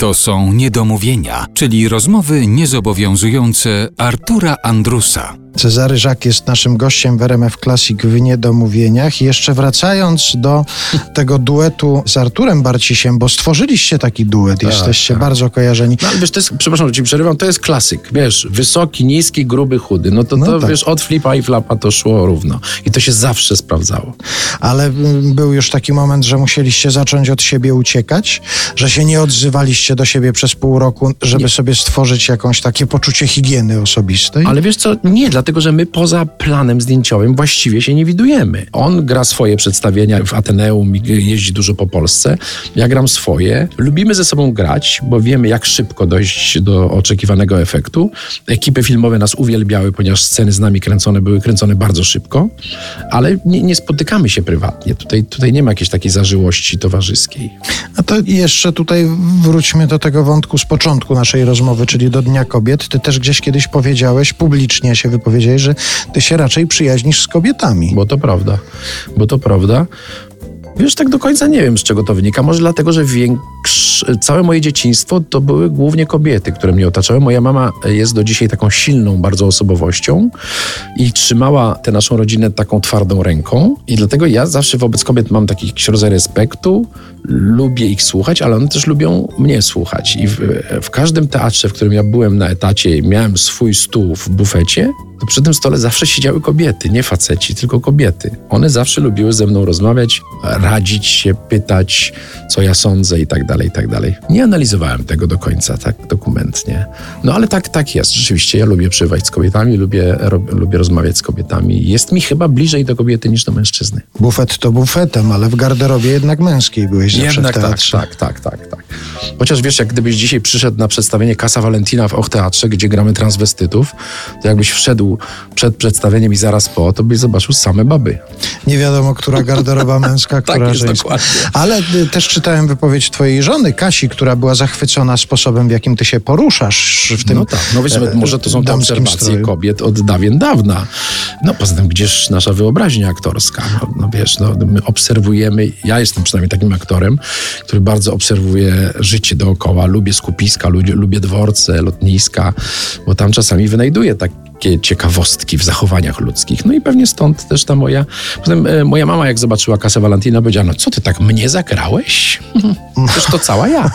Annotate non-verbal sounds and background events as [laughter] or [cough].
To są niedomówienia, czyli rozmowy niezobowiązujące Artura Andrusa. Cezary Żak jest naszym gościem w RMF Classic w Niedomówieniach. I jeszcze wracając do [laughs] tego duetu z Arturem Barcisiem, bo stworzyliście taki duet, jesteście tak. bardzo kojarzeni. No ale wiesz, to jest, przepraszam, że ci przerywam, to jest klasyk, wiesz, wysoki, niski, gruby, chudy. No to, No to tak. wiesz, od flipa i flapa to szło równo. I to się zawsze sprawdzało. Ale mm, był już taki moment, że musieliście zacząć od siebie uciekać, że się nie odzywaliście do siebie przez pół roku, żeby sobie stworzyć jakąś takie poczucie higieny osobistej. Ale wiesz co, nie, dlatego że my poza planem zdjęciowym właściwie się nie widujemy. On gra swoje przedstawienia w Ateneum i jeździ dużo po Polsce. Ja gram swoje. Lubimy ze sobą grać, bo wiemy jak szybko dojść do oczekiwanego efektu. Ekipy filmowe nas uwielbiały, ponieważ sceny z nami kręcone były kręcone bardzo szybko, ale nie, nie spotykamy się prywatnie. Tutaj, tutaj nie ma jakiejś takiej zażyłości towarzyskiej. A to jeszcze tutaj wróćmy do tego wątku z początku naszej rozmowy, czyli do Dnia Kobiet. Ty też gdzieś kiedyś powiedziałeś, publicznie się wypowiedziałeś, że ty się raczej przyjaźnisz z kobietami. Bo to prawda. Bo to prawda. Wiesz, tak do końca nie wiem, z czego to wynika. Może dlatego, że większ... całe moje dzieciństwo to były głównie kobiety, które mnie otaczały. Moja mama jest do dzisiaj taką silną bardzo osobowością i trzymała tę naszą rodzinę taką twardą ręką. I dlatego ja zawsze wobec kobiet mam taki rodzaj respektu, lubię ich słuchać, ale one też lubią mnie słuchać. I w, w każdym teatrze, w którym ja byłem na etacie miałem swój stół w bufecie, to przy tym stole zawsze siedziały kobiety, nie faceci, tylko kobiety. One zawsze lubiły ze mną rozmawiać, radzić się, pytać, co ja sądzę i tak dalej, i tak dalej. Nie analizowałem tego do końca tak dokumentnie. No ale tak, tak jest. Rzeczywiście ja lubię przebywać z kobietami, lubię, ro, lubię rozmawiać z kobietami. Jest mi chyba bliżej do kobiety niż do mężczyzny. Bufet to bufetem, ale w garderobie jednak męskiej byłeś zawsze Jednak w tak, teatrze. tak, tak, tak, tak. Chociaż wiesz, jak gdybyś dzisiaj przyszedł na przedstawienie Kasa Valentina w Och Teatrze, gdzie gramy transwestytów, to jakbyś wszedł przed przedstawieniem i zaraz po, to byś zobaczył same baby. Nie wiadomo, która garderoba [laughs] męska, Tak która jest żeńska. dokładnie. Ale y, też czytałem wypowiedź twojej żony, Kasi, która była zachwycona sposobem, w jakim ty się poruszasz w tym No tak, no wiesz, e, może to są te obserwacje stroju. kobiet od dawien dawna. No poza tym, gdzież nasza wyobraźnia aktorska? No, no wiesz, no, my obserwujemy, ja jestem przynajmniej takim aktorem, który bardzo obserwuje życie dookoła, lubię skupiska, lubię, lubię dworce, lotniska, bo tam czasami wynajduję takie ciekawostki w zachowaniach ludzkich. No i pewnie stąd też ta moja... Potem e, moja mama, jak zobaczyła kasę Valentina, powiedziała, no co ty tak mnie zagrałeś? [laughs] Przecież to cała ja.